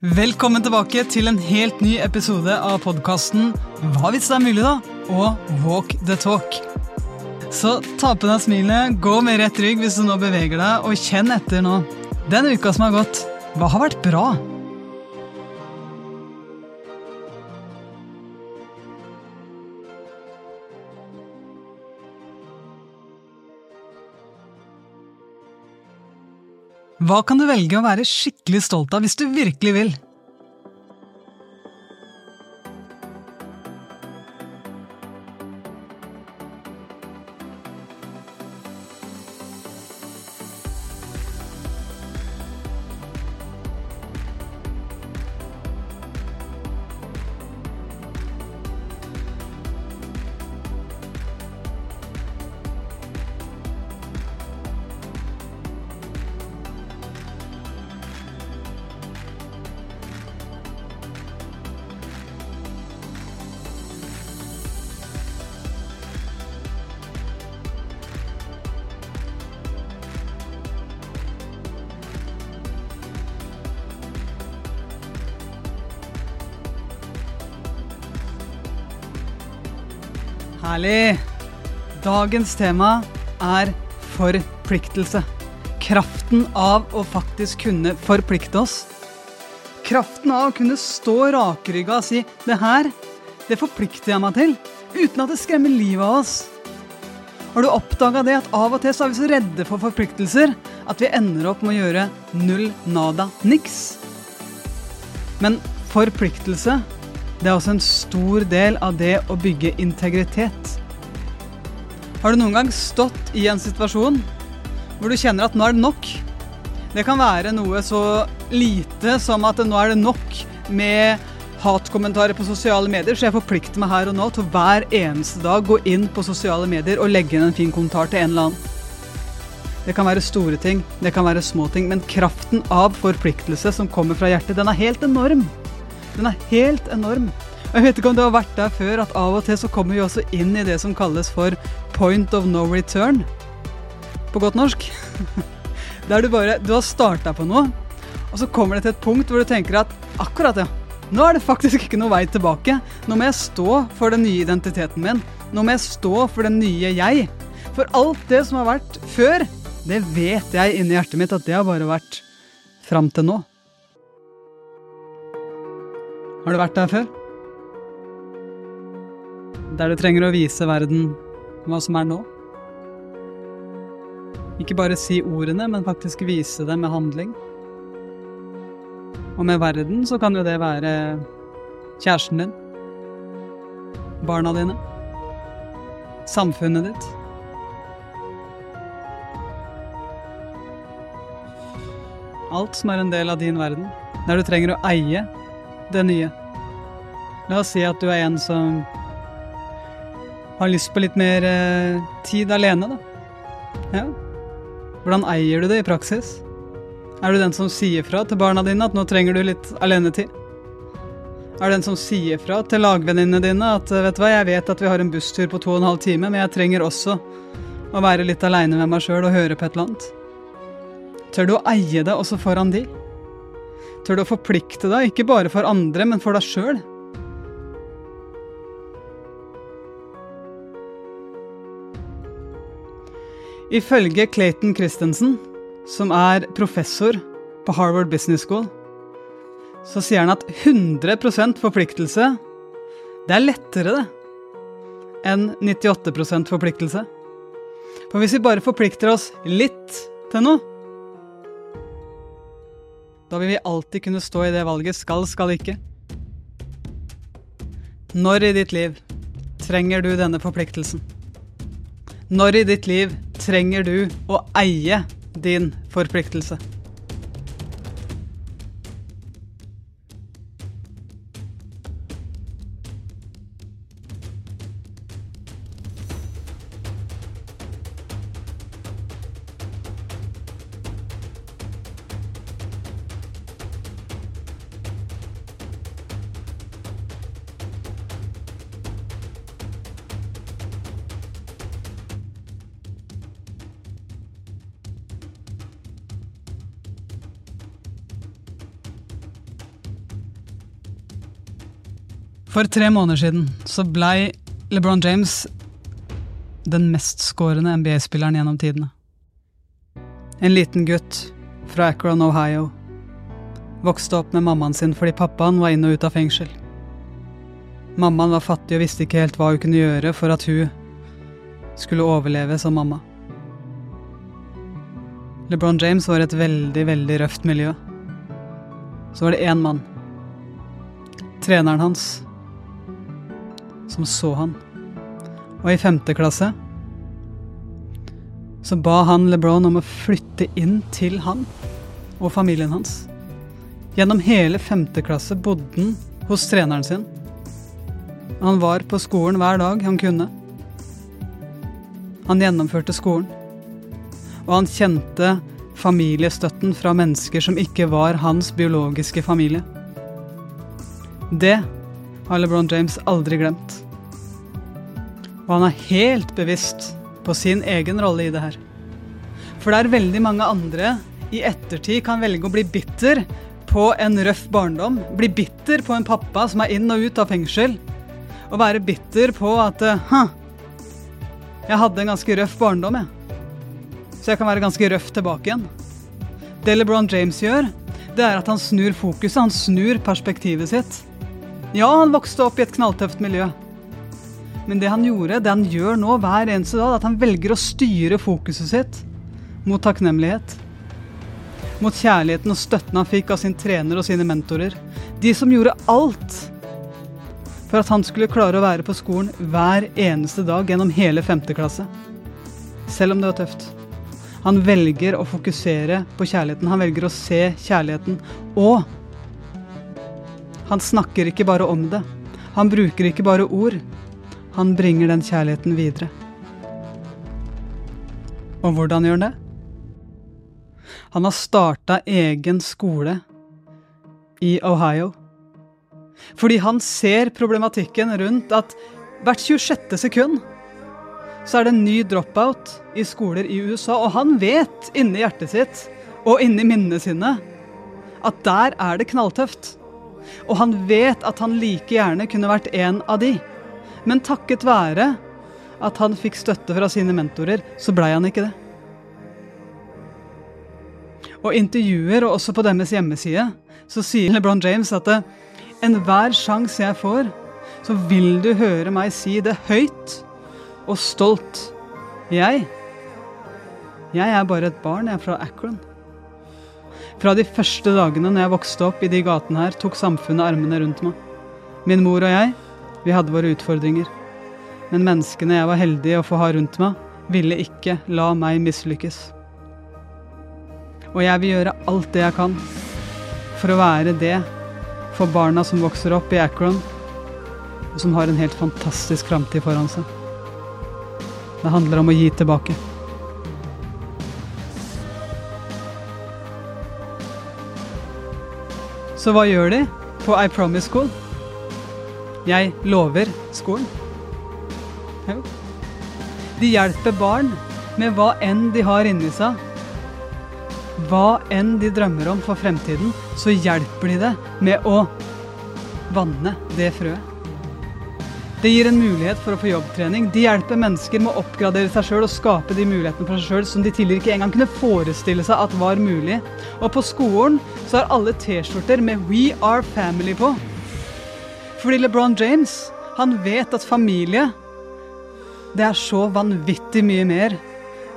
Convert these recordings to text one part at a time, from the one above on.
Velkommen tilbake til en helt ny episode av podkasten Hva hvis det er mulig, da? og Walk the talk. Så ta på deg smilet, gå med rett rygg hvis du nå beveger deg, og kjenn etter nå. Den uka som har gått, hva har vært bra? Hva kan du velge å være skikkelig stolt av hvis du virkelig vil? Herlig! Dagens tema er forpliktelse. Kraften av å faktisk kunne forplikte oss. Kraften av å kunne stå rakrygga og si 'det her, det forplikter jeg meg til', uten at det skremmer livet av oss. Har du oppdaga det at av og til så er vi så redde for forpliktelser at vi ender opp med å gjøre null nada niks? Men forpliktelse det er også en stor del av det å bygge integritet. Har du noen gang stått i en situasjon hvor du kjenner at nå er det nok? Det kan være noe så lite som at nå er det nok med hatkommentarer på sosiale medier, så jeg forplikter meg her og nå til hver eneste dag gå inn på sosiale medier og legge inn en fin kommentar til en eller annen. Det kan være store ting, det kan være små ting, men kraften av forpliktelse som kommer fra hjertet, den er helt enorm. Den er helt enorm. Og Jeg vet ikke om du har vært der før, at av og til så kommer vi også inn i det som kalles for point of no return. På godt norsk. Der du bare Du har starta på noe, og så kommer det til et punkt hvor du tenker at akkurat, ja. Nå er det faktisk ikke noe vei tilbake. Nå må jeg stå for den nye identiteten min. Nå må jeg stå for den nye jeg. For alt det som har vært før, det vet jeg inni hjertet mitt at det har bare vært fram til nå. Har du vært der før? Der du trenger å vise verden hva som er nå? Ikke bare si ordene, men faktisk vise det med handling. Og med verden så kan jo det være kjæresten din, barna dine, samfunnet ditt. Alt som er en del av din verden, der du trenger å eie det nye. La oss si at du er en som har lyst på litt mer eh, tid alene, da. Ja. Hvordan eier du det i praksis? Er du den som sier fra til barna dine at nå trenger du litt alenetid? Er du den som sier fra til lagvenninnene dine at vet du hva, jeg vet at vi har en busstur på to og en halv time, men jeg trenger også å være litt aleine med meg sjøl og høre på et eller annet? Tør du å eie det også foran de? Tør du å forplikte deg, ikke bare for andre, men for deg sjøl? Ifølge Clayton Christensen, som er professor på Harvard Business School, så sier han at 100% forpliktelse, det er lettere det enn 98% forpliktelse. For hvis vi bare forplikter oss litt til noe, da vil vi alltid kunne stå i det valget skal, skal ikke. Når i ditt liv trenger du denne forpliktelsen? Når i ditt liv trenger du å eie din forpliktelse? For tre måneder siden så blei LeBron James den mestskårende NBA-spilleren gjennom tidene. En liten gutt fra Akron, Ohio. Vokste opp med mammaen sin fordi pappaen var inn og ut av fengsel. Mammaen var fattig og visste ikke helt hva hun kunne gjøre for at hun skulle overleve som mamma. LeBron James var et veldig, veldig røft miljø. Så var det én mann, treneren hans, som så han. Og i femte klasse så ba han LeBron om å flytte inn til han og familien hans. Gjennom hele femte klasse bodde han hos treneren sin. Han var på skolen hver dag han kunne. Han gjennomførte skolen. Og han kjente familiestøtten fra mennesker som ikke var hans biologiske familie. Det har LeBron James aldri glemt. Og han er helt bevisst på sin egen rolle i det her. For det er veldig mange andre i ettertid kan velge å bli bitter på en røff barndom. Bli bitter på en pappa som er inn og ut av fengsel. Og være bitter på at Hæ, jeg hadde en ganske røff barndom, jeg. Så jeg kan være ganske røff tilbake igjen. Det LeBron James gjør, det er at han snur fokuset, han snur perspektivet sitt. Ja, han vokste opp i et knalltøft miljø. Men det han gjorde, det han gjør nå hver eneste dag, er at han velger å styre fokuset sitt mot takknemlighet. Mot kjærligheten og støtten han fikk av sin trener og sine mentorer. De som gjorde alt for at han skulle klare å være på skolen hver eneste dag gjennom hele 5. klasse. Selv om det var tøft. Han velger å fokusere på kjærligheten. Han velger å se kjærligheten. Og han snakker ikke bare om det. Han bruker ikke bare ord. Han bringer den kjærligheten videre. Og hvordan gjør han det? Han har starta egen skole i Ohio. Fordi han ser problematikken rundt at hvert 26. sekund så er det en ny dropout i skoler i USA. Og han vet inni hjertet sitt og inni minnene sine at der er det knalltøft. Og han vet at han like gjerne kunne vært en av de. Men takket være at han fikk støtte fra sine mentorer, så blei han ikke det. Og intervjuer, og også på deres hjemmeside, så sier LeBron James at enhver sjanse jeg får, så vil du høre meg si det høyt og stolt. Jeg Jeg er bare et barn, jeg er fra Akron. Fra de første dagene når jeg vokste opp i de gatene her, tok samfunnet armene rundt meg. Min mor og jeg, vi hadde våre utfordringer. Men menneskene jeg var heldig å få ha rundt meg, ville ikke la meg mislykkes. Og jeg vil gjøre alt det jeg kan for å være det for barna som vokser opp i Akron, og som har en helt fantastisk framtid foran seg. Det handler om å gi tilbake. Så hva gjør de på I Promise School? Jeg lover skolen. De hjelper barn med hva enn de har inni seg. Hva enn de drømmer om for fremtiden, så hjelper de det med å vanne det frøet. Det gir en mulighet for å få jobbtrening. De hjelper mennesker med å oppgradere seg sjøl og skape de mulighetene for seg sjøl som de tidligere ikke engang kunne forestille seg at var mulig. Og på skolen så har alle T-skjorter med We Are Family på. Fordi LeBron James, han vet at familie, det er så vanvittig mye mer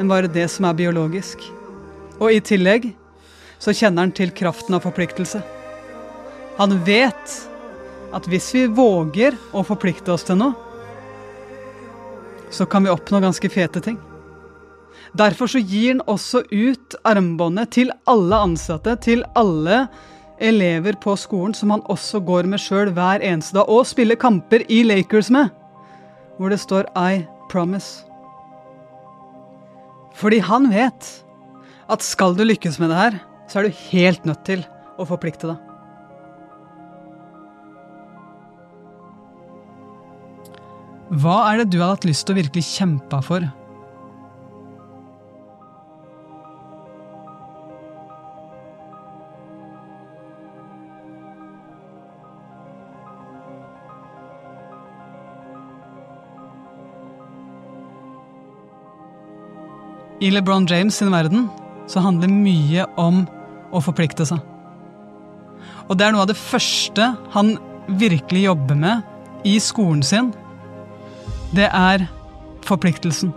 enn bare det som er biologisk. Og i tillegg så kjenner han til kraften av forpliktelse. Han vet at hvis vi våger å forplikte oss til noe, så kan vi oppnå ganske fete ting. Derfor så gir han også ut armbåndet til alle ansatte, til alle elever på skolen, som han også går med sjøl hver eneste dag, og spiller kamper i Lakers med, hvor det står I promise. Fordi han vet at skal du lykkes med det her, så er du helt nødt til å forplikte deg. Hva er det du hadde hatt lyst til å virkelig kjempe for? I LeBron James sin verden så handler mye om å forplikte seg. Og det er noe av det første han virkelig jobber med i skolen sin. Det er forpliktelsen.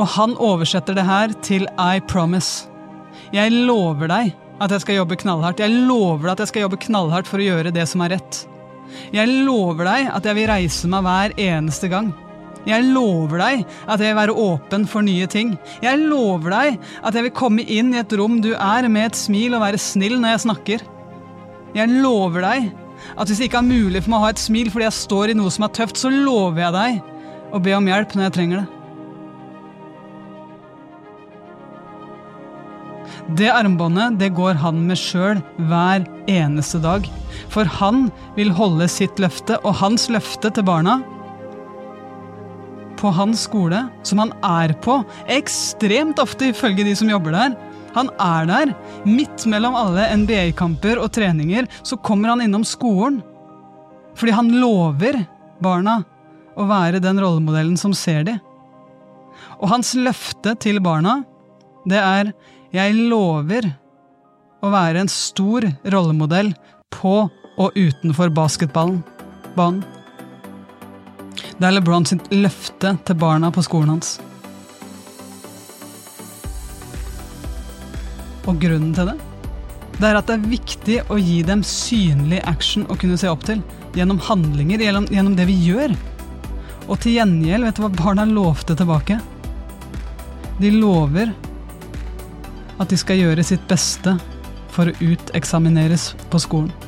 Og han oversetter det her til I promise. Jeg lover deg at jeg skal jobbe knallhardt. Jeg lover deg at jeg skal jobbe knallhardt for å gjøre det som er rett. Jeg lover deg at jeg vil reise meg hver eneste gang. Jeg lover deg at jeg vil være åpen for nye ting. Jeg lover deg at jeg vil komme inn i et rom du er, med et smil og være snill når jeg snakker. Jeg lover deg at hvis det ikke er mulig for meg å ha et smil fordi jeg står i noe som er tøft, så lover jeg deg å be om hjelp når jeg trenger det. Det armbåndet det går han med sjøl hver eneste dag. For han vil holde sitt løfte, og hans løfte til barna på hans skole, som han er på, ekstremt ofte ifølge de som jobber der. Han er der. Midt mellom alle NBA-kamper og treninger så kommer han innom skolen. Fordi han lover barna å være den rollemodellen som ser de. Og hans løfte til barna, det er 'Jeg lover å være en stor rollemodell på og utenfor basketballen. Banen. Det er LeBron sitt løfte til barna på skolen hans. Og grunnen til det? Det er at det er viktig å gi dem synlig action å kunne se opp til. Gjennom handlinger, gjennom, gjennom det vi gjør. Og til gjengjeld, vet du hva barna lovte tilbake? De lover at de skal gjøre sitt beste for å uteksamineres på skolen.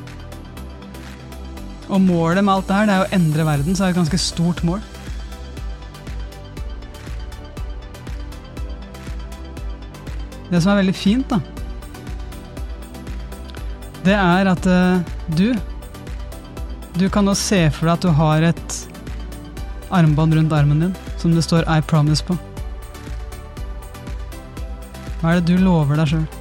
Og målet med alt det her det er å endre verden, så er det et ganske stort mål. Det som er veldig fint, da, det er at uh, du Du kan nå se for deg at du har et armbånd rundt armen din som det står 'I promise' på. Hva er det du lover deg sjøl?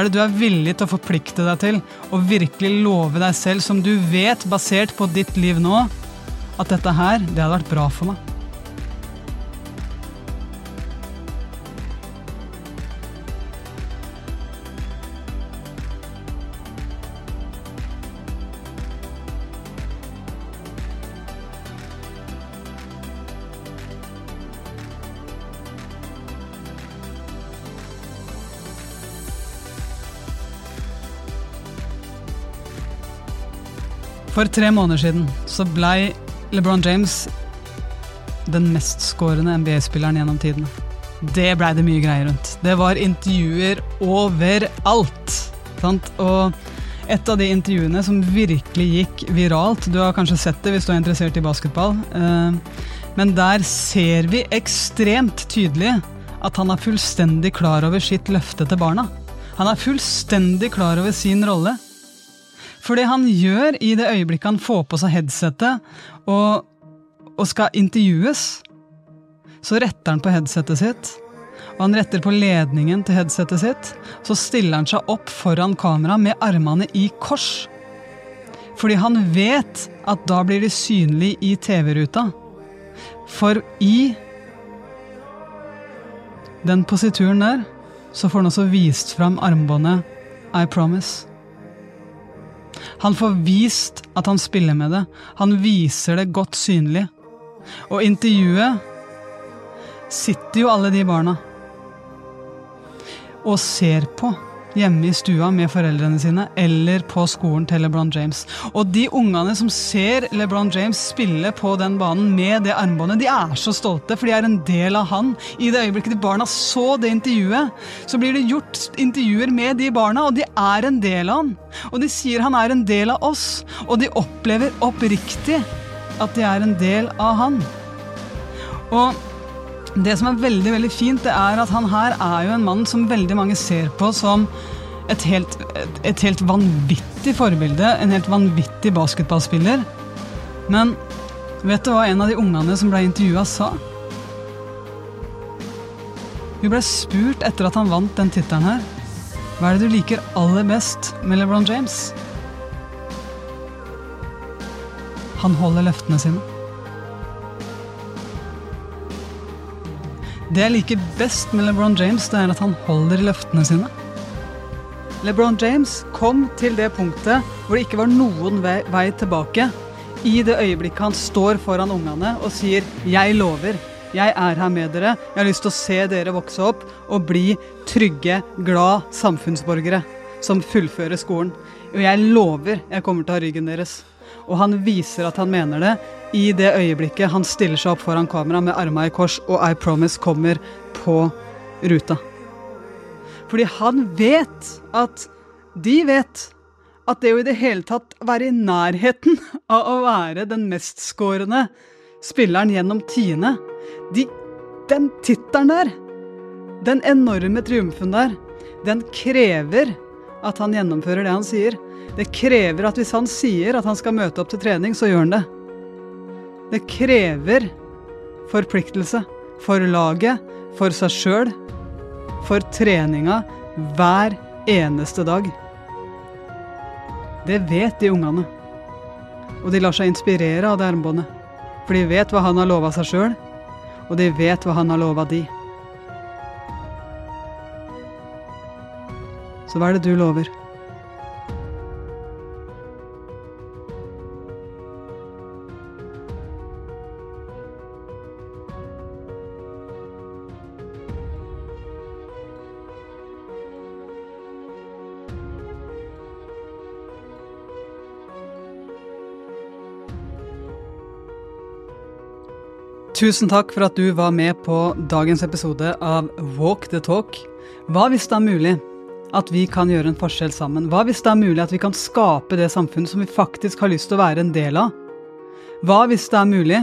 Er det du er villig til å forplikte deg til, og virkelig love deg selv, som du vet, basert på ditt liv nå, at dette her, det hadde vært bra for meg? For tre måneder siden så blei LeBron James den mestskårende NBA-spilleren gjennom tidene. Det blei det mye greier rundt. Det var intervjuer overalt. Sant? Og et av de intervjuene som virkelig gikk viralt Du har kanskje sett det hvis du er interessert i basketball. Eh, men der ser vi ekstremt tydelig at han er fullstendig klar over sitt løfte til barna. Han er fullstendig klar over sin rolle. For det han gjør i det øyeblikket han får på seg headsetet og, og skal intervjues, så retter han på headsetet sitt. Og han retter på ledningen til headsetet sitt. Så stiller han seg opp foran kamera med armene i kors. Fordi han vet at da blir de synlige i TV-ruta. For i den posituren der, så får han også vist fram armbåndet I Promise. Han får vist at han spiller med det. Han viser det godt synlig. Og intervjuet sitter jo alle de barna og ser på hjemme i stua med foreldrene sine eller på skolen til LeBron James. Og de ungene som ser LeBron James spille på den banen med det armbåndet, de er så stolte, for de er en del av han. I det øyeblikket de barna så det intervjuet, så blir det gjort intervjuer med de barna, og de er en del av han. Og de sier han er en del av oss, og de opplever oppriktig at de er en del av han. Og det som er veldig veldig fint, det er at han her er jo en mann som veldig mange ser på som et helt, et helt vanvittig forbilde. En helt vanvittig basketballspiller. Men vet du hva en av de ungene som ble intervjua, sa? Hun ble spurt etter at han vant den tittelen her. Hva er det du liker aller best med LeBron James? Han holder løftene sine. Det jeg liker best med LeBron James, det er at han holder løftene sine. LeBron James kom til det punktet hvor det ikke var noen vei, vei tilbake. I det øyeblikket han står foran ungene og sier 'Jeg lover, jeg er her med dere. Jeg har lyst til å se dere vokse opp og bli trygge, glad samfunnsborgere som fullfører skolen. Og jeg lover jeg kommer til å ha ryggen deres. Og han viser at han mener det i det øyeblikket han stiller seg opp foran kamera med arma i kors og I Promise kommer på ruta. Fordi han vet at de vet at det å i det hele tatt være i nærheten av å være den mestskårende spilleren gjennom tiende de, Den tittelen der, den enorme triumfen der, den krever at han gjennomfører det han sier. Det krever at hvis han sier at han skal møte opp til trening, så gjør han det. Det krever forpliktelse for laget, for seg sjøl, for treninga hver eneste dag. Det vet de ungene. Og de lar seg inspirere av det armbåndet. For de vet hva han har lova seg sjøl, og de vet hva han har lova de. Så hva er det du lover? Tusen takk for at du var med på dagens episode av Walk the Talk. Hva hvis det er mulig at vi kan gjøre en forskjell sammen? Hva hvis det er mulig at vi kan skape det samfunnet som vi faktisk har lyst til å være en del av? Hva hvis det er mulig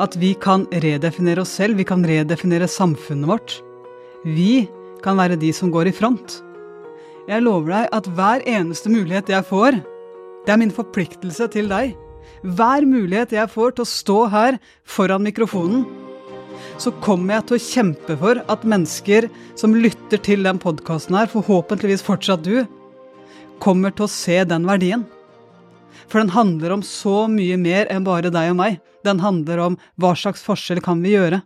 at vi kan redefinere oss selv, vi kan redefinere samfunnet vårt? Vi kan være de som går i front. Jeg lover deg at hver eneste mulighet jeg får, det er min forpliktelse til deg hver mulighet jeg får til å stå her foran mikrofonen, så kommer jeg til å kjempe for at mennesker som lytter til den podkasten her, forhåpentligvis fortsatt du, kommer til å se den verdien. For den handler om så mye mer enn bare deg og meg. Den handler om hva slags forskjell kan vi gjøre.